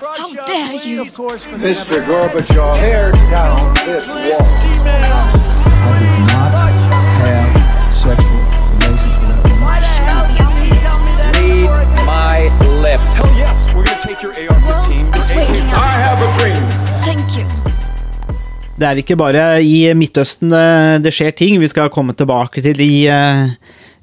How dare you? Mr. Gorbachev, tear down this wall. I did not have sexual relations with that woman. Read my lips. Hell yes, we're gonna take your AR-15. Well, it's your waiting AK-47. I have a dream. Thank you. Det er ikke bare i Midtøsten det, det skjer ting. Vi skal komme tilbake til i, eh,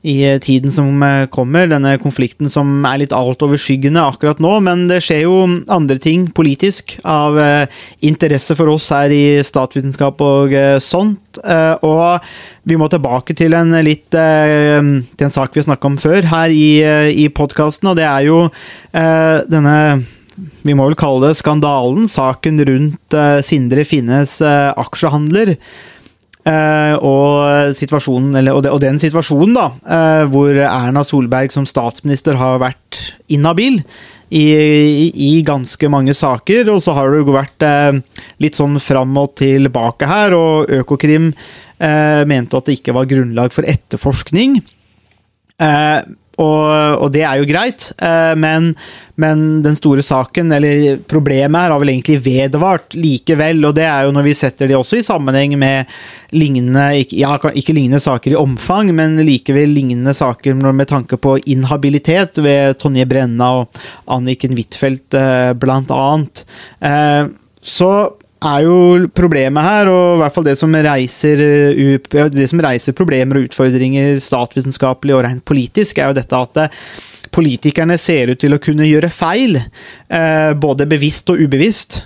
i tiden som eh, kommer. Denne konflikten som er litt altoverskyggende akkurat nå. Men det skjer jo andre ting politisk av eh, interesse for oss her i statsvitenskap og eh, sånt. Eh, og vi må tilbake til en litt eh, til en sak vi snakka om før her i, eh, i podkasten, og det er jo eh, denne vi må vel kalle det skandalen, saken rundt eh, Sindre Finnes eh, aksjehandler. Eh, og, eller, og, de, og den situasjonen, da, eh, hvor Erna Solberg som statsminister har vært inhabil i, i, i ganske mange saker. Og så har det jo vært eh, litt sånn fram og tilbake her, og Økokrim mente at det ikke var grunnlag for etterforskning. Og, og det er jo greit, eh, men, men den store saken, eller problemet her, har vel egentlig vedvart likevel. Og det er jo når vi setter de også i sammenheng med lignende ikke, ja, ikke lignende saker i omfang, men likevel lignende saker med tanke på inhabilitet ved Tonje Brenna og Anniken Huitfeldt, eh, blant annet. Eh, Så er jo problemet her, og i hvert fall det som reiser, up- det som reiser problemer og utfordringer statsvitenskapelig og rent politisk, er jo dette at eh, politikerne ser ut til å kunne gjøre feil, eh, både bevisst og ubevisst.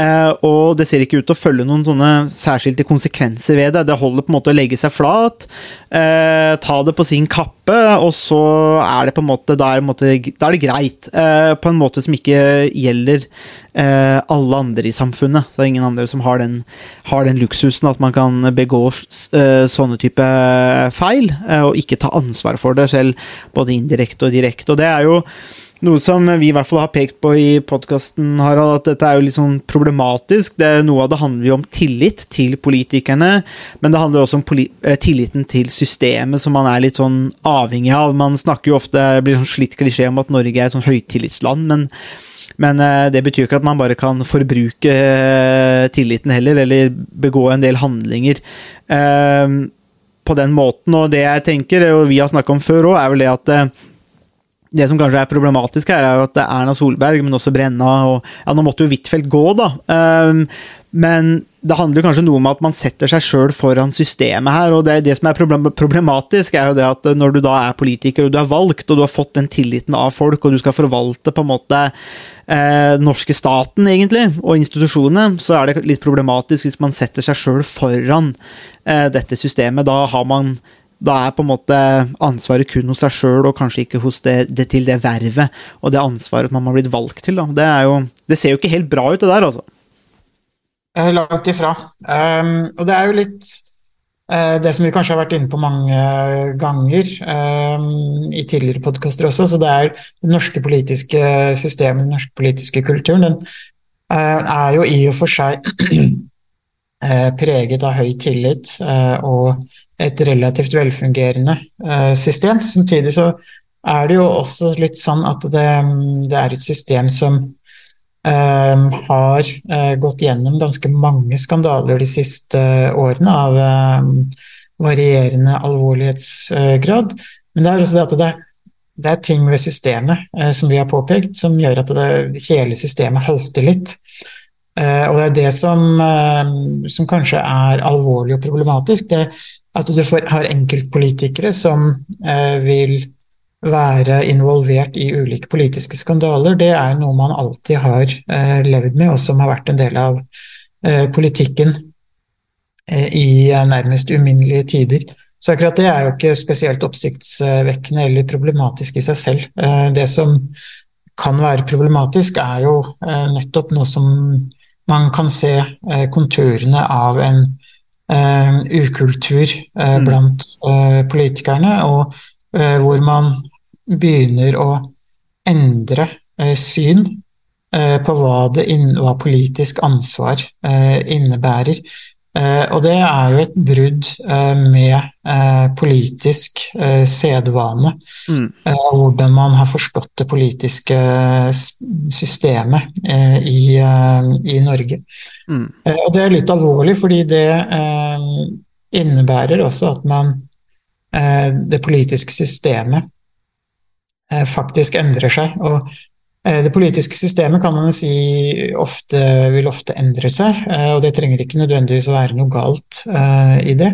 Eh, og det ser ikke ut til å følge noen sånne særskilte konsekvenser ved det. Det holder på en måte å legge seg flat, eh, ta det på sin kappe, og så er det på en måte Da er, det, greit. Eh, på en måte som ikke gjelder eh, alle andre i samfunnet. Så det er ingen andre som har den, har den luksusen at man kan begå eh, sånne type feil, eh, og ikke ta ansvar for det selv, både indirekte og direkte. Og det er jo noe som vi i hvert fall har pekt på i podkasten, Harald, at dette er jo litt sånn problematisk. Det, noe av det handler jo om tillit til politikerne, men det handler også om eh, tilliten til systemet, som man er litt sånn avhengig av. Man snakker jo ofte, det blir sånn slitt klisjé om at Norge er et sånn høytillitsland, men men eh, det betyr ikke at man bare kan forbruke eh, tilliten heller, eller begå en del handlinger på den måten. Og det jeg tenker, og vi har snakka om før òg, er vel det at det som kanskje er problematisk her, er jo at det er Erna Solberg, men også Brenna og Ja, nå måtte jo Huitfeldt gå, da. Um, men det handler kanskje noe om at man setter seg sjøl foran systemet her. og det, det som er problematisk, er jo det at når du da er politiker og du er valgt, og du har fått den tilliten av folk, og du skal forvalte på en måte eh, norske staten, egentlig, og institusjonene, så er det litt problematisk hvis man setter seg sjøl foran eh, dette systemet. Da har man da er på en måte ansvaret kun hos seg sjøl, og kanskje ikke hos det, det til det vervet og det ansvaret man har blitt valgt til. Da. Det, jo, det ser jo ikke helt bra ut, det der, altså. Eh, Langt ifra. Um, og det er jo litt uh, det som vi kanskje har vært inne på mange ganger um, i tidligere podkaster også, så det er det norske politiske systemet, den norske politiske kulturen, den uh, er jo i og for seg preget av høy tillit uh, og et relativt velfungerende eh, system. Samtidig så er det jo også litt sånn at det, det er et system som eh, har eh, gått gjennom ganske mange skandaler de siste årene av eh, varierende alvorlighetsgrad. Men det er også det at det, det er ting ved systemet som vi har påpekt, som gjør at det, hele systemet halter litt. Eh, og det er det som, eh, som kanskje er alvorlig og problematisk. det at du får, har enkeltpolitikere som eh, vil være involvert i ulike politiske skandaler, det er noe man alltid har levd med, og som har vært en del av politikken i nærmest uminnelige tider. Så akkurat det er jo ikke spesielt oppsiktsvekkende eller problematisk i seg selv. Det som kan være problematisk, er jo nettopp noe som man kan se konturene av en uh, ukultur uh, Mm. blant uh, politikerne, og hvor man begynner å endre syn på hva, det inn, hva politisk ansvar innebærer. Eh, og det er jo et brudd eh, med eh, politisk sedvane. Mm. hvordan man har forstått det politiske systemet i, i Norge. Mm. Og det er litt alvorlig, fordi det eh, innebærer også at man eh, Det politiske systemet faktisk endrer seg. Og det politiske systemet kan man si ofte, vil ofte endre seg, eh, og det trenger ikke nødvendigvis å være noe galt eh, i det.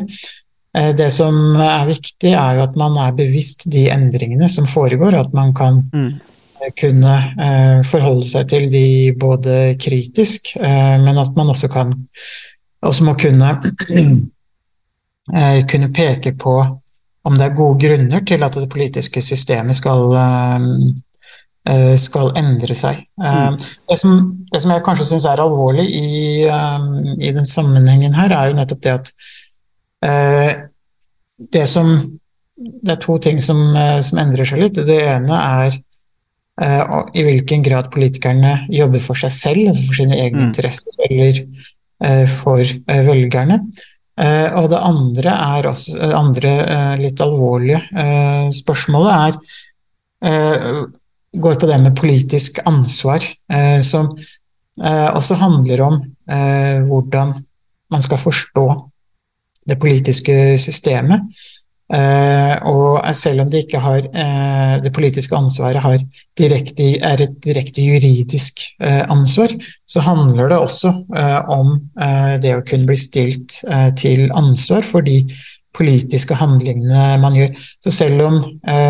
Eh, Det som er viktig, er jo at man er bevisst de endringene som foregår, at man kan Mm. eh, kunne eh, forholde seg til de både kritisk, eh, men at man også kan også må kunne eh, kunne peke på om det er gode grunner til at det politiske systemet skal eh, eh, skal endre seg. Mm. Det, som, det som jeg kanskje syns er alvorlig i, eh, i den sammenhengen her, er jo nettopp det at eh, det som Det er to ting som, eh, som endrer seg litt. Det ene er eh, i hvilken grad politikerne jobber for seg selv, altså for sine egne Mm. interesser, eller eh, for eh, velgerne. Eh, og det andre er også eh, andre eh, litt alvorlige eh, spørsmålet er eh, går på det med politisk ansvar, eh, som eh, også handler om eh, hvordan man skal forstå det politiske systemet. Og selv om det ikke har det politiske ansvaret direkte, er et direkte juridisk ansvar, så handler det også om det å kunne bli stilt til ansvar for de politiske handlingene man gjør. Så selv om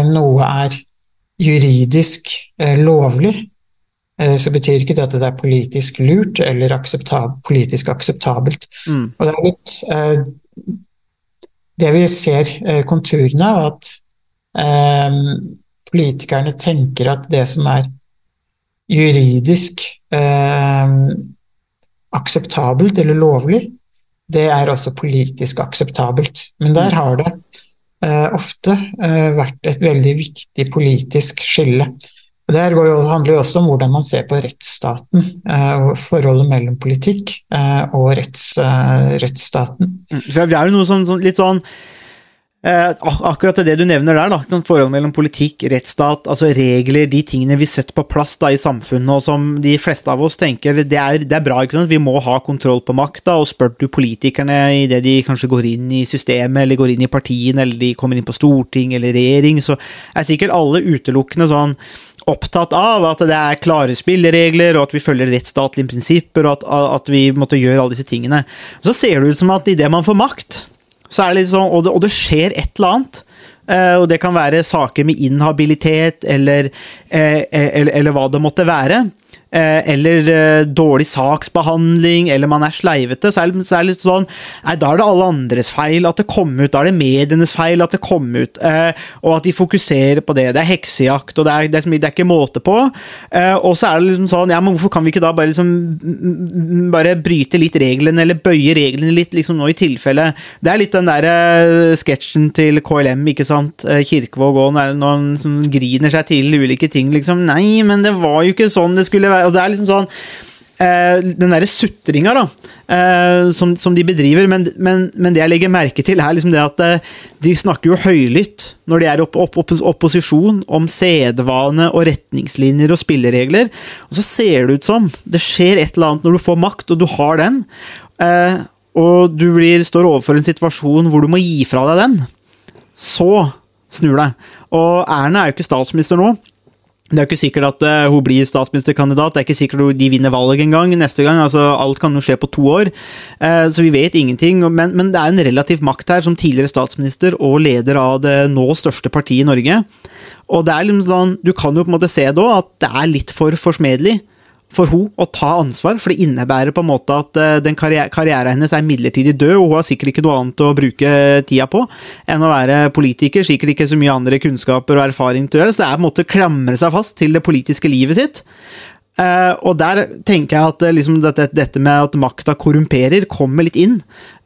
noe er juridisk eh, lovlig, eh, så betyr ikke det at det er politisk lurt eller akseptab politisk akseptabelt. Mm. Og det er litt eh, det vi ser eh, konturene av, at eh, politikerne tenker at det som er juridisk eh, akseptabelt eller lovlig, det er også politisk akseptabelt. Men der har det ofte eh, vært et veldig viktig politisk skille. Og Det handler jo også om hvordan man ser på rettsstaten, eh, og forholdet mellom politikk eh, og retts, eh, rettsstaten. Mm. For vi er jo noe sånn, litt sånn eh, Akkurat det du nevner der, da. Sånn forhold mellom politikk, rettsstat, altså regler, de tingene vi setter på plass da i samfunnet, og som de fleste av oss tenker det er, det er bra. Vi må ha kontroll på makta, og spør du politikerne idet de kanskje går inn i systemet, eller går inn i partiene, eller de kommer inn på storting eller regjering, så er sikkert alle utelukkende sånn opptatt av at det er klare spilleregler, og at vi følger rettsstatlige prinsipper, og at, at vi måtte gjøre alle disse tingene. Så ser det ut som at idet man får makt, så er det litt sånn, og det, og det skjer et eller annet, Uh, og det kan være saker med inhabilitet, eller, uh, eller, eller hva det måtte være, eller eh, dårlig saksbehandling, eller man er sleivete, så er, det, litt sånn Nei, da er det alle andres feil at det kom ut, da er det medienes feil at det kom ut, eh, og at de fokuserer på det. Det er heksejakt, og det er, det er, ikke måte på. Eh, og så er det liksom sånn Ja, men hvorfor kan vi ikke da bare liksom mm, mm, bare bryte litt reglene, eller bøye reglene litt, liksom nå i tilfelle Det er litt den der eh, sketsjen til KLM, ikke sant? Eh, Kirkevåg òg, når han som griner seg til ulike ting, liksom. Nei, men det var jo ikke sånn det skulle være. Altså, det er liksom sånn eh, den derre sutringa da, eh, som, som de bedriver, men, men, men det jeg legger merke til, er liksom det at eh, de snakker jo høylytt når de er i opp, opp, opp, opposisjon, om sedvane og retningslinjer og spilleregler. Og så ser det ut som det skjer et eller annet når du får makt, og du har den, og du blir, står overfor en situasjon hvor du må gi fra deg den. Så snur det. Og Erna er jo ikke statsminister nå. Det er ikke sikkert at eh, hun blir statsministerkandidat, det er ikke sikkert at de vinner valget en gang neste gang. altså Alt kan jo skje på to år, eh, så vi vet ingenting. Men, men det er en relativ makt her, som tidligere statsminister og leder av det nå største partiet i Norge. Og det er liksom sånn, Du kan jo på en måte se da at det er litt for forsmedelig for hun å ta ansvar, for det innebærer på en måte at eh, den karriere, karrieren hennes er midlertidig død, og hun har sikkert ikke noe annet å bruke tida på enn å være politiker. Sikkert ikke så mye andre kunnskaper og erfaring til å gjøre, så det er på en måte å klamre seg fast til det politiske livet sitt. Eh, og der tenker jeg at eh, liksom, dette, dette, med at makta korrumperer, kommer litt inn.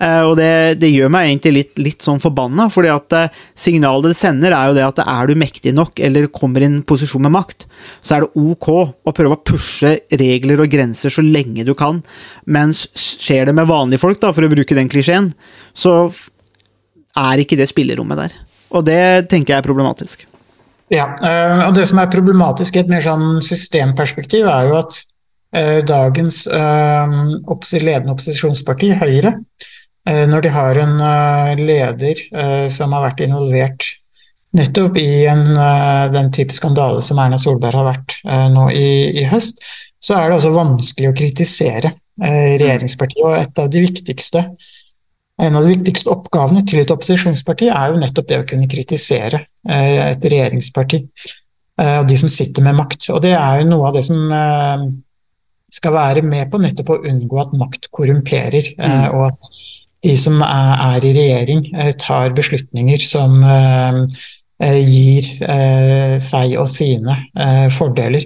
Uh, og det, det, gjør meg egentlig litt, litt sånn forbanna, fordi at uh, signalet det sender, er jo det at er du mektig nok, eller kommer i en posisjon med makt, så er det ok å prøve å pushe regler og grenser så lenge du kan. Mens skjer det med vanlige folk, da, for å bruke den klisjeen, så er ikke det spillerommet der. Og det tenker jeg er problematisk. Ja, eh, og det som er problematisk i et mer sånn systemperspektiv, er jo at eh, dagens eh, ledende opposisjonsparti, Høyre, når de har en leder som har vært involvert nettopp i en, den type skandale som Erna Solberg har vært nå i, i høst, så er det også vanskelig å kritisere regjeringspartiet. Og et av de viktigste en av de viktigste oppgavene til et opposisjonsparti er jo nettopp det å kunne kritisere eh, et regjeringsparti eh, og de som sitter med makt. Og det er jo noe av det som eh, skal være med på nettopp å unngå at makt korrumperer, mm. og at de som er i regjering tar beslutninger som gir seg og sine fordeler.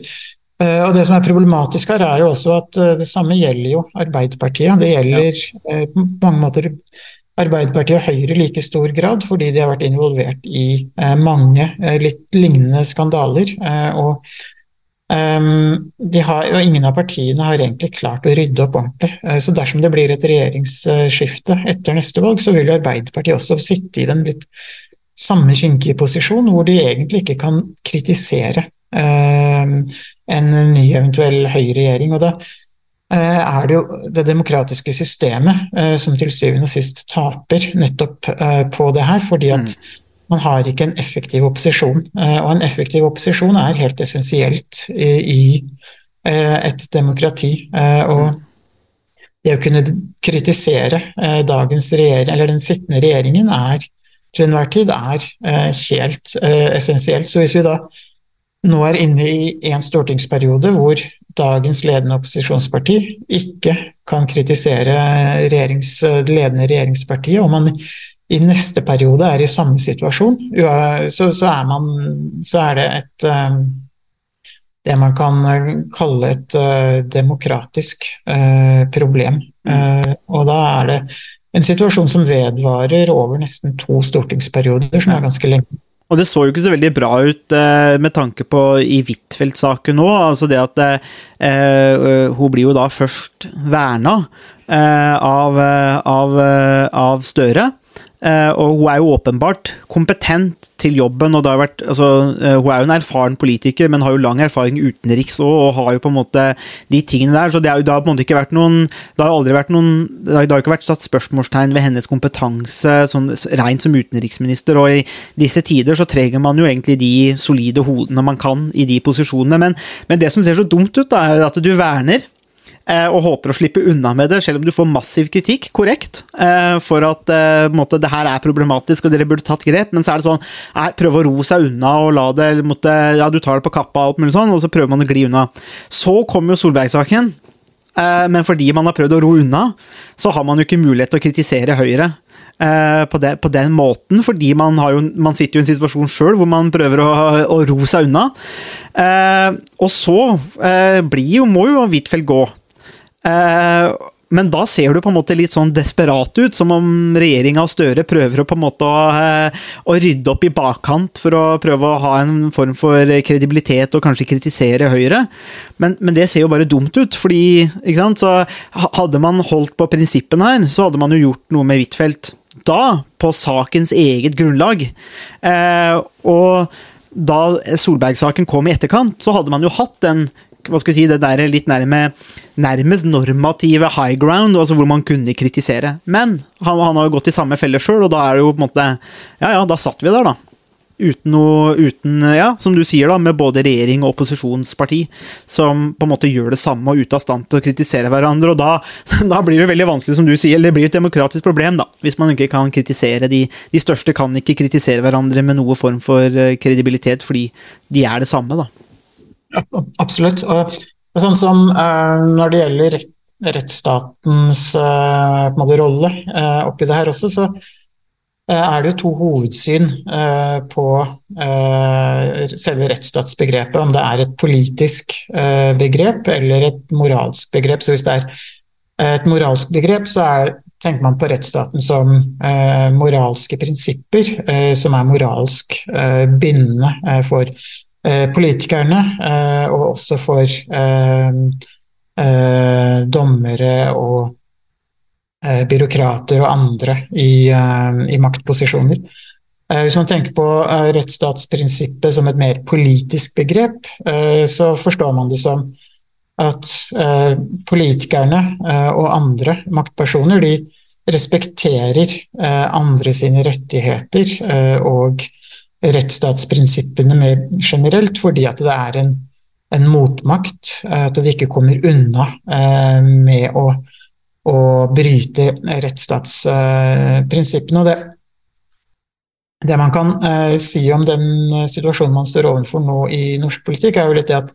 Og Det som er problematisk her, er jo også at eh, det samme gjelder jo Arbeiderpartiet. Det gjelder ja. Eh, på mange måter Arbeiderpartiet og Høyre i like stor grad, fordi de har vært involvert i eh, mange litt lignende skandaler. og Um, har, og ingen av partiene har egentlig klart å rydde opp ordentlig. Så dersom det blir et regjeringsskifte etter neste valg, så vil Arbeiderpartiet også sitte i den litt samme kinkige posisjon, hvor de egentlig ikke kan kritisere uh, en ny eventuell høyreregjering. Og da eh, er det jo det demokratiske systemet eh, som til syvende og sist taper nettopp eh, på det her, fordi at mm. man har ikke en effektiv opposisjon. Og en effektiv opposisjon er helt essensielt i et demokrati. Og det å kunne kritisere dagens regjering, eller den sittende regjeringen er til enhver tid er helt essensielt. Så hvis vi da nå er inne i en stortingsperiode hvor dagens ledende opposisjonsparti ikke kan kritisere regjerings, ledende regjeringspartiet, og man i neste periode er i samme situasjon, så, så, er, man, så er, det et um, det man kan kalle et uh, demokratisk uh, problem. Uh, og da er det en situasjon som vedvarer over nesten to stortingsperioder, som er ganske lenge. Og det så jo ikke så veldig bra ut eh, med tanke på i Huitfeldt-saken nå. altså det at eh, eh, Hun blir jo da først verna eh, av, eh, av, eh, av Støre. Eh, og hun er jo åpenbart kompetent til jobben. og det vært, altså, eh, Hun er jo en erfaren politiker, men har jo lang erfaring utenriks òg, og har jo på en måte de tingene der. Så det, har det har på en måte ikke vært noen Det har aldri vært noen det har, det har ikke vært satt spørsmålstegn ved hennes kompetanse sånn rent som utenriksminister. Og i disse tider så trenger man jo egentlig de solide hodene man kan i de posisjonene. Men, men det som ser så dumt ut, da, er at du verner og håper å slippe unna med det, selv om du får massiv kritikk, korrekt, eh, for at eh, måte, det her er problematisk og dere burde tatt grep, men så er det sånn Prøv å ro seg unna og la det måtte, Ja, du tar det på kappa og alt mulig sånn, og så prøver man å gli unna. Så kommer jo Solberg-saken, men fordi man har prøvd å ro unna, så har man jo ikke mulighet til å kritisere Høyre. På, det, på, den måten, fordi man, jo, man sitter jo i en situasjon sjøl hvor man prøver å, å, ro seg unna. Eh, og så eh, blir jo, må jo Huitfeldt gå. Eh, men da ser du på en måte litt sånn desperat ut, som om regjeringa og Støre prøver å på en måte å, eh, å, rydde opp i bakkant for å prøve å ha en form for kredibilitet og kanskje kritisere Høyre. Men, men det ser jo bare dumt ut, fordi hadde man holdt på prinsippene her, så hadde man jo gjort noe med Huitfeldt da, på sakens eget grunnlag. Eh, og da Solberg-saken kom i etterkant, så hadde man jo hatt den hva skal vi si, det der litt nærme, nærmest normative high ground, altså hvor man kunne kritisere. Men han, han har jo gått i samme felle sjøl, og da er det jo på en måte Ja ja, da satt vi der, da. Uten noe uten, Ja, som du sier, da, med både regjering og opposisjonsparti som på en måte gjør det samme og ute av stand til å kritisere hverandre. Og da, da blir det veldig vanskelig, som du sier, det blir et demokratisk problem, da. Hvis man ikke kan kritisere de De største kan ikke kritisere hverandre med noe form for eh, kredibilitet, fordi de er det samme, da. Absolutt. Og sånn som uh, når det gjelder rettsstatens uh, rolle uh, oppi det her også, så eh, er det jo to hovedsyn eh, på eh, selve rettsstatsbegrepet. Om det er et politisk eh, begrep eller et moralsk begrep. Så hvis det er et moralsk begrep, så er, tenker man på rettsstaten som eh, moralske prinsipper eh, som er moralsk eh, bindende eh, for eh, politikerne, eh, og også for dommere og byråkrater og andre i, i maktposisjoner. Hvis man tenker på rettsstatsprinsippet som et mer politisk begrep, så forstår man det som at eh, politikerne eh, og andre maktpersoner de respekterer eh, andre sine rettigheter eh, og rettsstatsprinsippene mer generelt, fordi at det er en, en motmakt. Eh, at det ikke kommer unna eh, med å, å bryte rettsstatsprinsippene. og det det man kan si om den situasjonen man står overfor nå i norsk politikk, er jo litt det at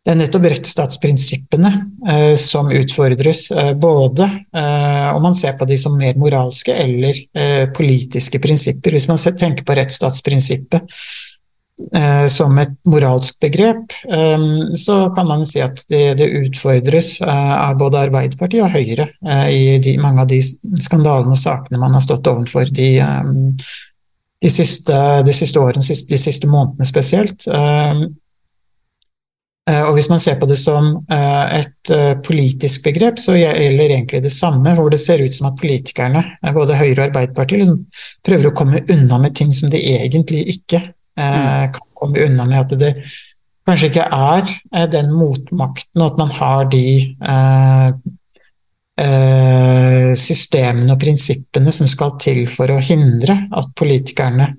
det er nettopp rettsstatsprinsippene eh, som utfordres, eh, både eh, om man ser på de som mer moralske eller eh, politiske prinsipper. Hvis man tenker på rettsstatsprinsippet eh, som et moralsk begrep, eh, så kan man si at det, det utfordres av både Arbeiderpartiet og Høyre i de, mange av de skandalene og sakene man har stått overfor de, de, siste, de siste, årene, de siste månedene spesielt. Eh, og Hvis man ser på det som eh, et eh, politisk begrep, så gjelder egentlig det samme, hvor det ser ut som at politikerne, både Høyre og Arbeiderpartiet, liksom prøver å komme unna med ting som de egentlig ikke mm. kan komme unna med. At det kanskje ikke er den motmakten, og at man har de systemene og prinsippene som skal til for å hindre at politikerne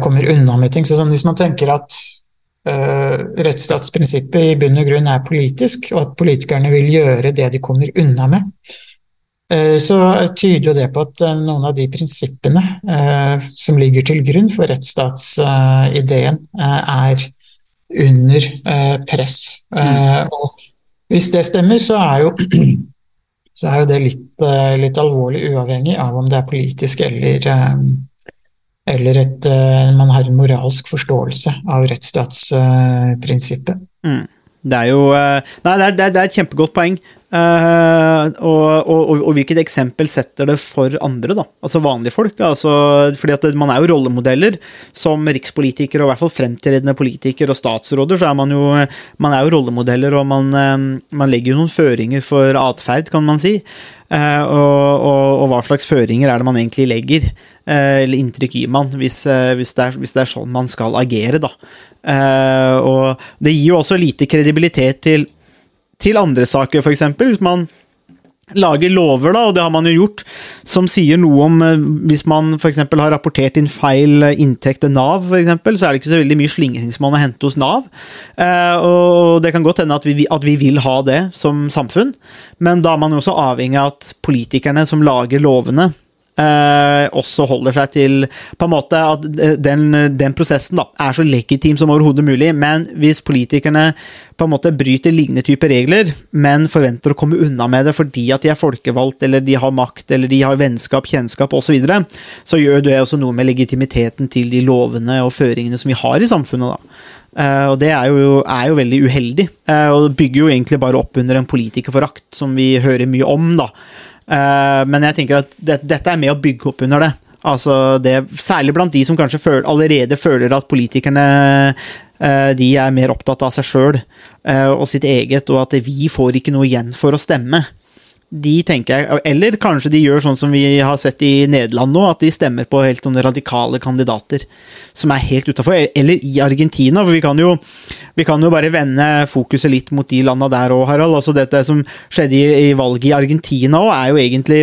kommer unna med ting. Så sånn, Hvis man tenker at rettsstatsprinsippet i bunn og grunn er politisk, og at politikerne vil gjøre det de kommer unna med, uh, så tyder jo det på at uh, noen av de prinsippene som ligger til grunn for rettsstatsideen, er under press. Mm. Og hvis det stemmer, så er jo, så er jo det litt, litt, alvorlig, uavhengig av om det er politisk eller eller at uh, man har en moralsk forståelse av rettsstatsprinsippet. Mm. Det er jo uh, Nei, det er, det er, et kjempegodt poeng. Uh, og, og, og, hvilket eksempel setter det for andre, da? Altså vanlige folk? Altså, fordi at man er jo rollemodeller. Som rikspolitiker, og i hvert fall fremtredende politiker og statsråder, så er man jo, man er jo rollemodeller, og man, man legger jo noen føringer for atferd, kan man si. Uh, og, og, hva slags føringer er det man egentlig legger, uh, eller inntrykk gir man, hvis, hvis, det er, hvis, det er, sånn man skal agere, da. og det gir jo også lite kredibilitet til, til andre saker, f.eks. Hvis man lager lover, da, og det har man jo gjort, som sier noe om eh, Hvis man f.eks. har rapportert inn feil eh, inntekt til Nav, f.eks., så er det ikke så veldig mye slingringsmonn å hente hos Nav. Eh, og det kan godt hende at vi, at vi, vil ha det som samfunn, men da er man jo også avhengig av at politikerne som lager lovene, eh, også holder seg til på en måte at den, den prosessen da, er så legitim som overhodet mulig. Men hvis politikerne på en måte bryter lignende typer regler, men forventer å komme unna med det fordi at de er folkevalgt, eller de har makt, eller de har vennskap, kjennskap osv., så, videre, så gjør det også noe med legitimiteten til de lovene og føringene som vi har i samfunnet. da. Uh, og det er jo, er jo veldig uheldig, uh, og det bygger jo egentlig bare opp under en politikerforakt som vi hører mye om. da. Uh, men jeg tenker at det, dette er med å bygge opp under det. Altså det. Særlig blant de som kanskje føler, allerede føler at politikerne uh, de er mer opptatt av seg sjøl uh, og sitt eget, og at vi får ikke noe igjen for å stemme de tenker jeg, Eller kanskje de gjør sånn som vi har sett i Nederland nå, at de stemmer på helt sånne radikale kandidater som er helt utafor. Eller i Argentina, for vi kan jo, vi kan jo bare vende fokuset litt mot de landa der òg, Harald. Altså dette som skjedde i, i valget i Argentina òg, er jo egentlig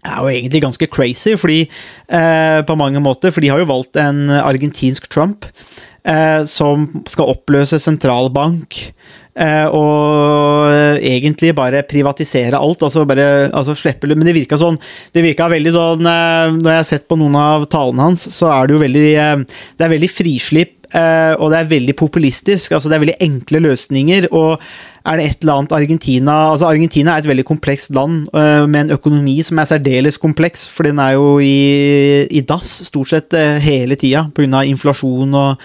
er jo egentlig ganske crazy, fordi eh, på mange måter, for de har jo valgt en argentinsk Trump eh, som skal oppløse sentralbank og egentlig bare privatisere alt. altså bare altså slippe Men det virka sånn Det virka veldig sånn eh, Når jeg har sett på noen av talene hans, så er det jo veldig eh, Det er veldig frislipp, og det er veldig populistisk. altså Det er veldig enkle løsninger. og er det et eller annet Argentina altså Argentina er et veldig komplekst land øh, med en økonomi som er særdeles kompleks, for den er jo i, i dass stort sett øh, hele tida pga. inflasjon og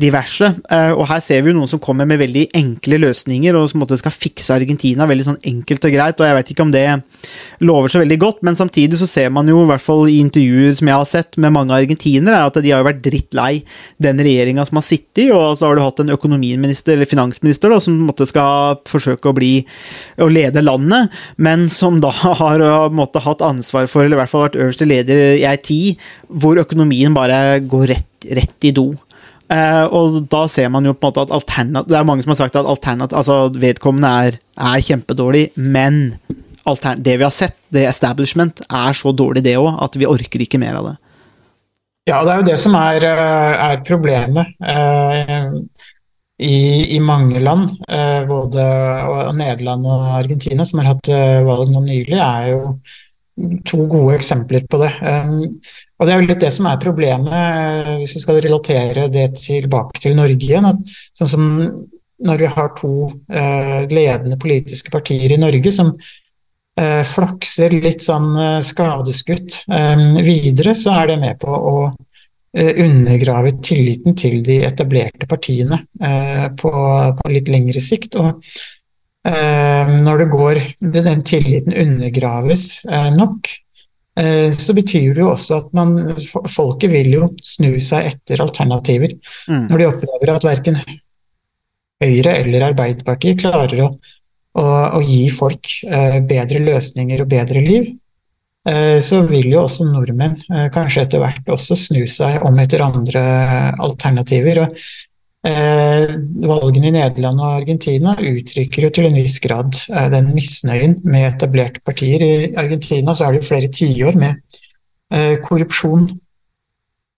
diverse. Eh, og her ser vi jo noen som kommer med veldig enkle løsninger og som måtte skal fikse Argentina veldig sånn enkelt og greit, og jeg vet ikke om det lover så veldig godt, men samtidig så ser man jo i hvert fall i intervjuer som jeg har sett med mange argentinere, at de har jo vært drittlei den regjeringa som har sittet, i, og så har du hatt en økonomiminister eller finansminister da, som måtte skal forsøke å bli å lede landet, men som da har måtte, hatt ansvar for, eller i hvert fall vært øverste leder i ei tid hvor økonomien bare går rett, rett i do. Uh, og da ser man jo på en måte at alternat Det er mange som har sagt at alternat altså vedkommende er, er kjempedårlig, men det vi har sett, det establishment, er så dårlig det òg, at vi orker ikke mer av det. Ja, det er jo det som er, eh, er problemet. Uh, i, i, mange land, eh, både Nederland og Argentina, som har hatt eh, valg nå nylig, er jo to gode eksempler på det. Um, og Det er jo litt det som er problemet, eh, hvis vi skal relatere det tilbake til Norge igjen. at sånn som Når vi har to ledende politiske partier i Norge som flakser litt sånn skadeskutt videre, så er det med på å Eh, undergrave tilliten til de etablerte partiene eh, på, på litt lengre sikt. Og eh, når det går, den tilliten undergraves nok, så betyr det jo også at man, folket vil jo snu seg etter alternativer. Mm. Når de opplever at verken Høyre eller Arbeiderpartiet klarer å, å, å gi folk bedre løsninger og bedre liv, så vil jo også nordmenn eh, kanskje etter hvert også snu seg om etter andre alternativer. Og eh, valgene i Nederland og Argentina uttrykker jo til en viss grad den misnøyen med etablerte partier. I Argentina så er det jo flere tiår med korrupsjon,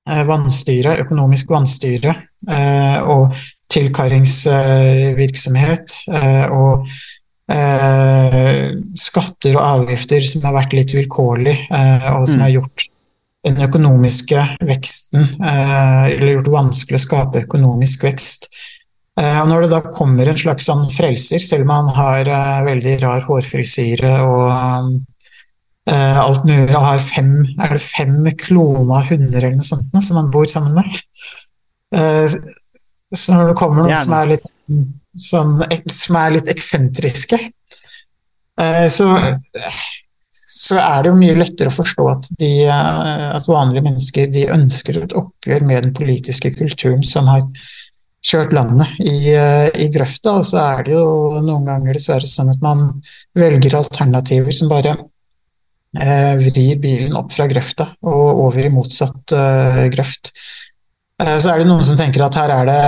vanstyre, økonomisk vannstyre og tilkarringsvirksomhet og eh, skatter og avgifter som har vært litt vilkårlig, eh, og som mm. har gjort den økonomiske veksten eh, Eller gjort det vanskelig å skape økonomisk vekst. Eh, og Når det da kommer en slags sånn frelser, selv om han har eh, veldig rar hårfrisyre og eh, alt mulig, og har fem, er det fem klona hunder eller noe sånt som han bor sammen med Så når det kommer noen som er litt sånn, som er litt eksentriske, eh, så, så, er det jo mye lettere å forstå at, de, eh, at vanlige mennesker ønsker et oppgjør med den politiske kulturen som har kjørt landet i, eh, i grøfta. Og så er det jo noen ganger dessverre sånn at man velger alternativer som bare eh, vrir bilen opp fra grøfta og over i motsatt eh, grøft. Eh, så er det noen som tenker at her er det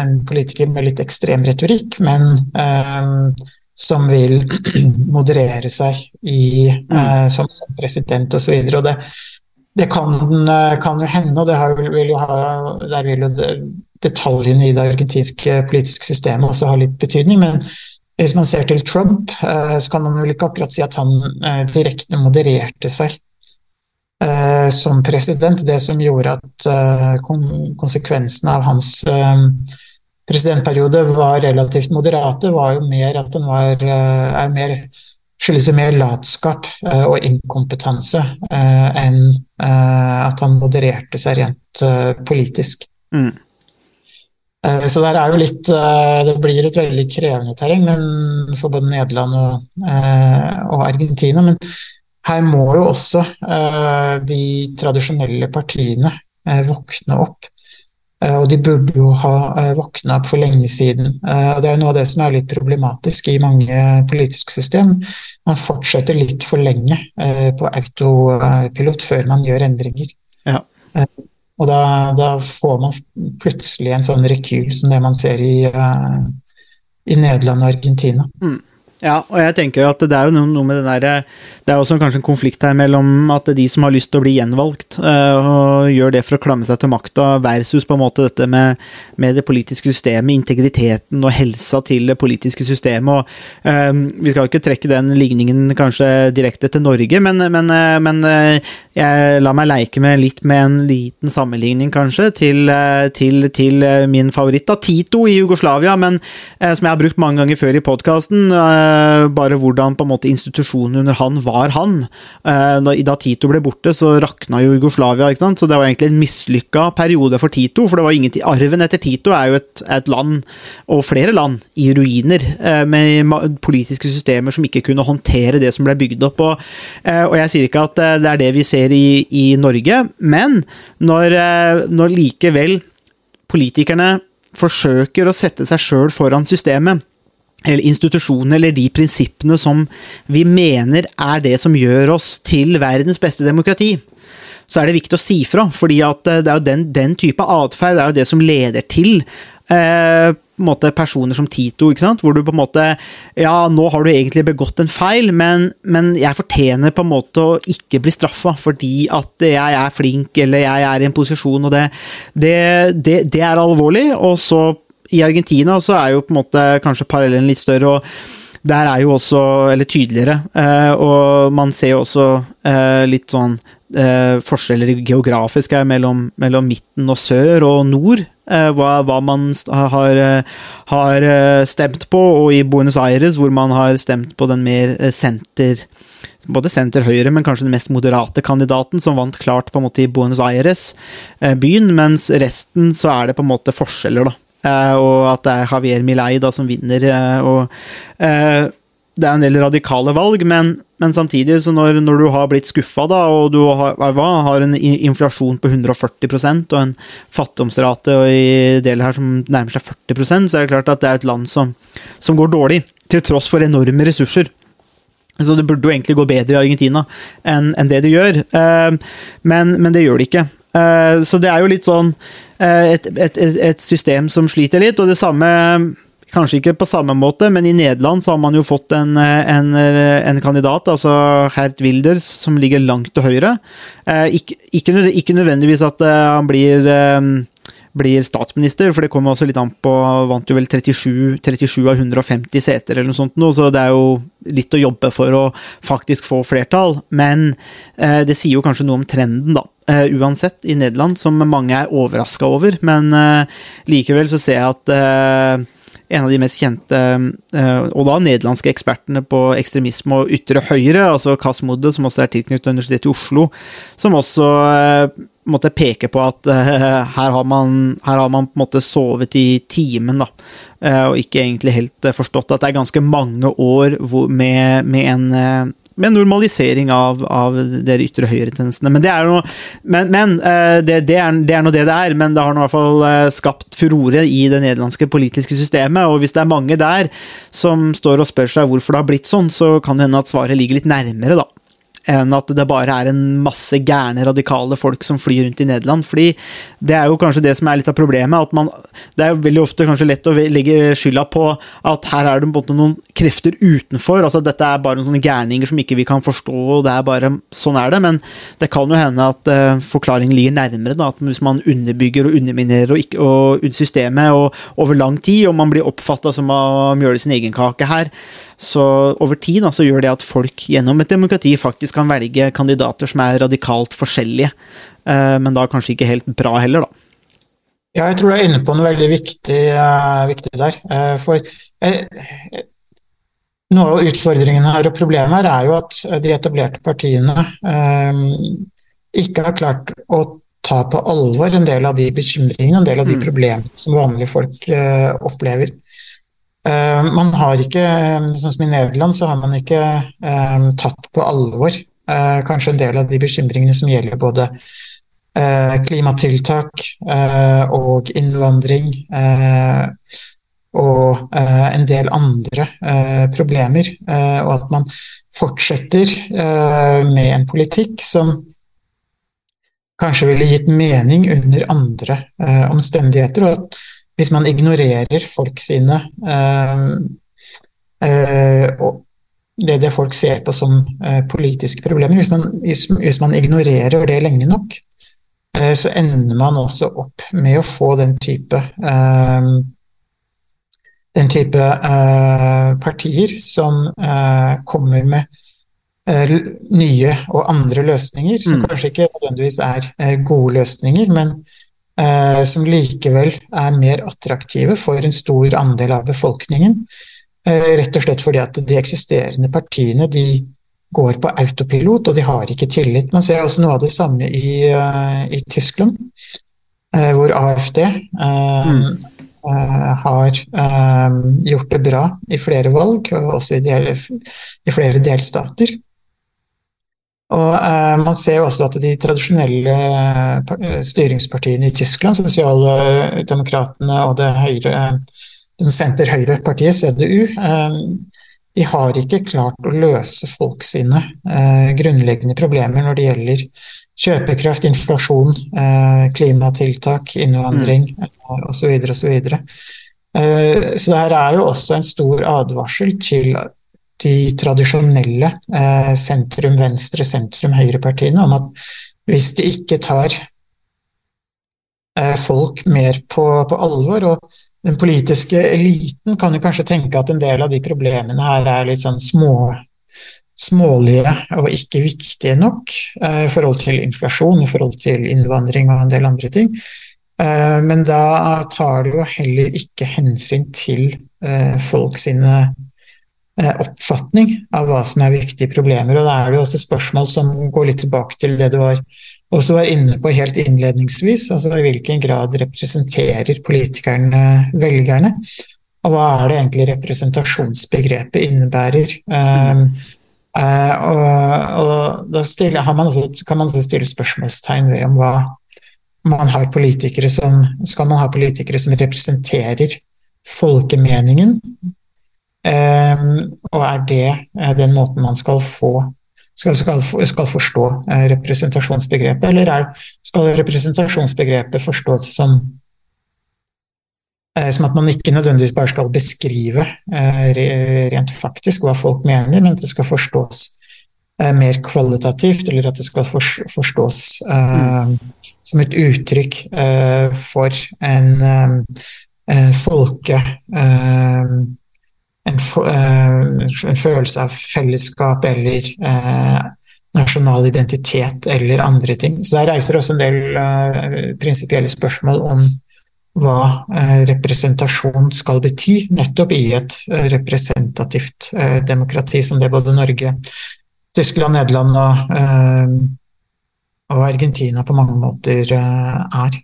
en politiker med litt ekstrem retorikk, men eh, som vil moderere seg i, eh, som, som, president osv. Og, så og det, det kan, kan, jo hende, og det vil jo ha, der vil jo detaljene i det argentinske politiske systemet også ha litt betydning. men hvis man ser til Trump, så kan man vel ikke akkurat si at han direkte modererte seg eh, som president. Det som gjorde at eh, konsekvensene av hans eh, presidentperiode var relativt moderate, var jo mer at den var eh, er mer skyldes jo mer latskap eh, og inkompetanse eh, enn at han modererte seg rent politisk. Mm. Så der er jo litt Det blir et veldig krevende terreng men for både Nederland og, og Argentina. Men her må jo også uh, de tradisjonelle partiene uh, våkne opp. Uh, og de burde jo ha våkna opp for lenge siden. og Det er jo noe av det som er litt problematisk i mange politiske system. Man fortsetter litt for lenge på autopilot før man gjør endringer. Ja. og da, da, får man plutselig en sånn rekyl som det man ser i, i Nederland og Argentina. Mm. Ja, og jeg tenker at det er jo noe, med det der Det er også kanskje en konflikt her mellom at de som har lyst til å bli gjenvalgt, øh, og gjør det for å klamme seg til makta, versus på en måte dette med, med det politiske systemet, integriteten og helsa til det politiske systemet. og øh, Vi skal ikke trekke den ligningen kanskje direkte til Norge, men, men, øh, men jeg la meg leke med litt med en liten sammenligning, kanskje, til, til, til min favoritt, da, Tito i Jugoslavia, men som jeg har brukt mange ganger før i podkasten Eh, bare hvordan på en måte institusjonen under han var han. Eh, da Tito ble borte, så rakna jo Jugoslavia, ikke sant? så det var egentlig en mislykka periode for Tito. For det var ingenting Arven etter Tito er jo et, et land, og flere land, i ruiner, eh, med politiske systemer som ikke kunne håndtere det som ble bygd opp. Og, og jeg sier ikke at det er det vi ser i, i Norge, men når, når likevel politikerne forsøker å sette seg sjøl foran systemet, eller institusjonene eller de prinsippene som vi mener er det som gjør oss til verdens beste demokrati, så er det viktig å si fra. fordi eh, det er jo den, den type atferd er jo det som leder til eh, personer som Tito, hvor du på en måte Ja, nå har du egentlig begått en feil, men, men jeg fortjener på en måte å ikke bli straffa fordi at jeg er flink eller jeg er i en posisjon, og det, det, det, det er alvorlig. Og så i Argentina så er jo på en måte kanskje parallellen litt større. og der er jo også, eller tydeligere, eh, og man ser jo også eh, litt sånn eh, forskjeller geografisk her mellom, mellom, midten og sør og nord. Hva, hva man har, har, stemt på, og i Buenos Aires, hvor man har stemt på den mer senter både senter-høyre, men kanskje den mest moderate kandidaten, som vant klart på en måte i Buenos Aires, byen, mens resten så er det på en måte forskjeller, da. Eh, og at det er Javier Milei da som vinner. Eh, og eh, det er en del radikale valg, men, men samtidig, så når, når, du har blitt skuffa, da, og du har, hva, har, en inflasjon på 140% og en fattigdomsrate i deler her som nærmer seg 40% så er det klart at det er et land som, som går dårlig, til tross for enorme ressurser. Så det burde jo egentlig gå bedre i Argentina enn, enn det det gjør, men, men, det gjør det ikke. så det er jo litt sånn Eh, et, et, et, system som sliter litt, og det samme Kanskje ikke på samme måte, men i Nederland så har man jo fått en, en, en kandidat, altså Hert Wilders, som ligger langt til høyre. Eh, ikke, ikke, nødvendigvis at eh, han blir blir statsminister, for det kommer også litt an på Vant jo vel 37, 37 av 150 seter, eller noe sånt, nå, så det er jo litt å jobbe for å faktisk få flertall. Men eh, det sier jo kanskje noe om trenden, da. Uh, uansett, i Nederland, som mange er overraska over. Men uh, likevel så ser jeg at uh, en av de mest kjente, og da nederlandske ekspertene på ekstremisme og ytre høyre, altså Kasmode, som også er tilknyttet Universitetet i Oslo, som også måtte peke på at her har man, her har man på en måte sovet i timen, da. og ikke egentlig helt forstått at det er ganske mange år med, med en med normalisering av, av de ytre høyre-tendensene. Men, det er, noe, men, men eh, det, det, er, det, er, noe det det er, men det har i hvert fall eh, skapt furore i det nederlandske politiske systemet. Og hvis det er mange der som står og spør seg hvorfor det har blitt sånn, så kan det hende at svaret ligger litt nærmere, da enn at det bare er en masse gærne, radikale folk som flyr rundt i Nederland. fordi det er jo kanskje det som er litt av problemet. at man, Det er veldig ofte kanskje lett å legge skylda på at her er det på noen krefter utenfor. altså Dette er bare noen gærninger som ikke vi kan forstå, og det er bare sånn er det. Men det kan jo hende at uh, forklaringen ligger nærmere. da, at Hvis man underbygger og underminerer og ikke, og systemet og over lang tid, og man blir oppfatta som å mjøle sin egen kake her, så over tid da, så gjør det at folk gjennom et demokrati faktisk kan velge kandidater som er radikalt forskjellige, eh, men da kanskje ikke helt bra heller, da. Ja, jeg tror du er inne på noe veldig viktig, uh, viktig der. Uh, for uh, noe av utfordringen her og problemet her er jo at de etablerte partiene ikke har klart å ta på alvor en del av de bekymringene, en del av de mm. problemene som vanlige folk opplever. Eh, man har ikke, eh, sånn som i Nederland, så har man ikke um, tatt på alvor uh, kanskje en del av de bekymringene som gjelder både klimatiltak og innvandring og en del andre problemer. og at man fortsetter med en politikk som kanskje ville gitt mening under andre omstendigheter. og at hvis man ignorerer folk sine øh, øh, og det, det folk ser på som eh, politiske problemer. Hvis man, hvis, hvis man ignorerer det lenge nok, eh, så ender man også opp med å få den type den type eh, partier som eh, kommer med nye og andre løsninger, som Mm. kanskje ikke nødvendigvis er gode løsninger, men som likevel er mer attraktive for en stor andel av befolkningen. Eh, rett og slett fordi at de eksisterende partiene de går på autopilot, og de har ikke tillit. Man ser også noe av det samme i, eh, i Tyskland, eh, hvor AFD eh, eh, har eh, gjort det bra i flere valg, og også i, del, i flere delstater. Og eh, Man ser jo også at de tradisjonelle eh, par- eh, styringspartiene i Tyskland, Sosialdemokratene og det høyre, det senter-høyre-partiet, CDU, eh, de har ikke klart å løse folk sine eh, grunnleggende problemer når det gjelder kjøpekraft, inflasjon, eh, klimatiltak, innvandring mm. osv. osv. Eh, så det her er jo også en stor advarsel til de tradisjonelle eh, sentrum-venstre, sentrum-høyre-partiene om at hvis de ikke tar eh, folk mer på, på alvor, og den politiske eliten kan jo kanskje tenke at en del av de problemene her er litt sånn små, smålige og ikke viktige nok eh, i forhold til inflasjon, i forhold til innvandring og en del andre ting. Men da tar det jo heller ikke hensyn til folk sine oppfatning av hva som er viktige problemer. Og da er det jo også spørsmål som går litt tilbake til det du var, også var inne på helt innledningsvis. altså I hvilken grad representerer politikerne velgerne? Og hva er det egentlig representasjonsbegrepet innebærer? Um, Uh, og, og da stiller, har man også, kan man også stille spørsmålstegn ved om hva man har politikere som Skal man ha politikere som representerer folkemeningen? Um, og er det eh, den måten man skal få skal, skal, skal forstå eh, representasjonsbegrepet, eller er, skal representasjonsbegrepet forstås som eh, som at man ikke nødvendigvis bare skal beskrive eh, rent faktisk hva folk mener, men at det skal forstås mer kvalitativt, eller at det skal fors, forstås som et uttrykk for en, folke en, eh, en følelse av fellesskap eller eh, nasjonal identitet eller andre ting. Så der reiser også en del eh, prinsipielle spørsmål om hva eh, representasjon skal bety, nettopp i et eh, representativt eh, demokrati som det både Norge, Tyskland, Nederland og, og Argentina på mange måter er.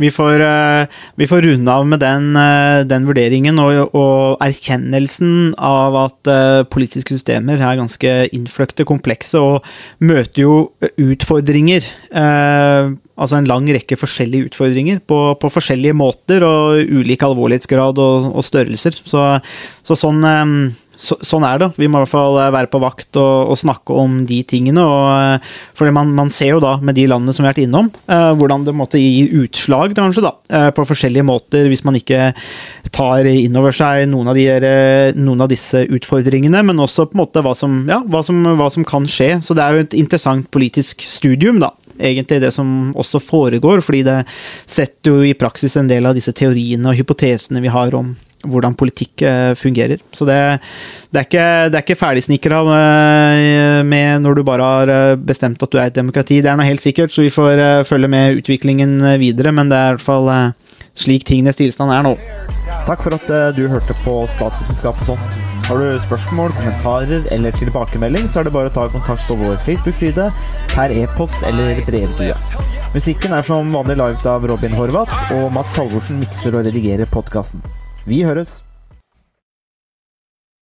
Vi får, eh, vi får runde av med den, eh, den vurderingen og, og erkjennelsen av at eh, politiske systemer er ganske innfløkte, komplekse og møter jo utfordringer. altså en lang rekke forskjellige utfordringer på, på forskjellige måter og ulik alvorlighetsgrad og, og størrelser. Så, så sånn så, sånn er det. Vi må i hvert fall være på vakt og, og snakke om de tingene. Og, eh, fordi man, man ser jo da, med de landene som vi har vært innom, eh, hvordan det måtte gi utslag kanskje da, eh, på forskjellige måter hvis man ikke tar inn over seg noen av, de, eh, noen av disse utfordringene, men også på en måte hva som, ja, hva, som, hva som kan skje. Så det er jo et interessant politisk studium, da. Egentlig det som også foregår, fordi det setter jo i praksis en del av disse teoriene og hypotesene vi har om hvordan politikk eh, fungerer. Så det, det er ikke, det er ikke ferdigsnikra med, med når du bare har eh, bestemt at du er et demokrati. Det er noe helt sikkert, så vi får eh, følge med utviklingen eh, videre, men det er i hvert fall eh, slik tingenes tilstand er nå. Takk for at eh, du hørte på Statsvitenskap og sånt. Har du spørsmål, kommentarer eller tilbakemelding, så er det bare å ta kontakt på vår Facebook-side, per e-post eller brevdue. Musikken er som vanlig laget av Robin Horvath, og Mats Halvorsen mikser og redigerer podkasten. Vi høres!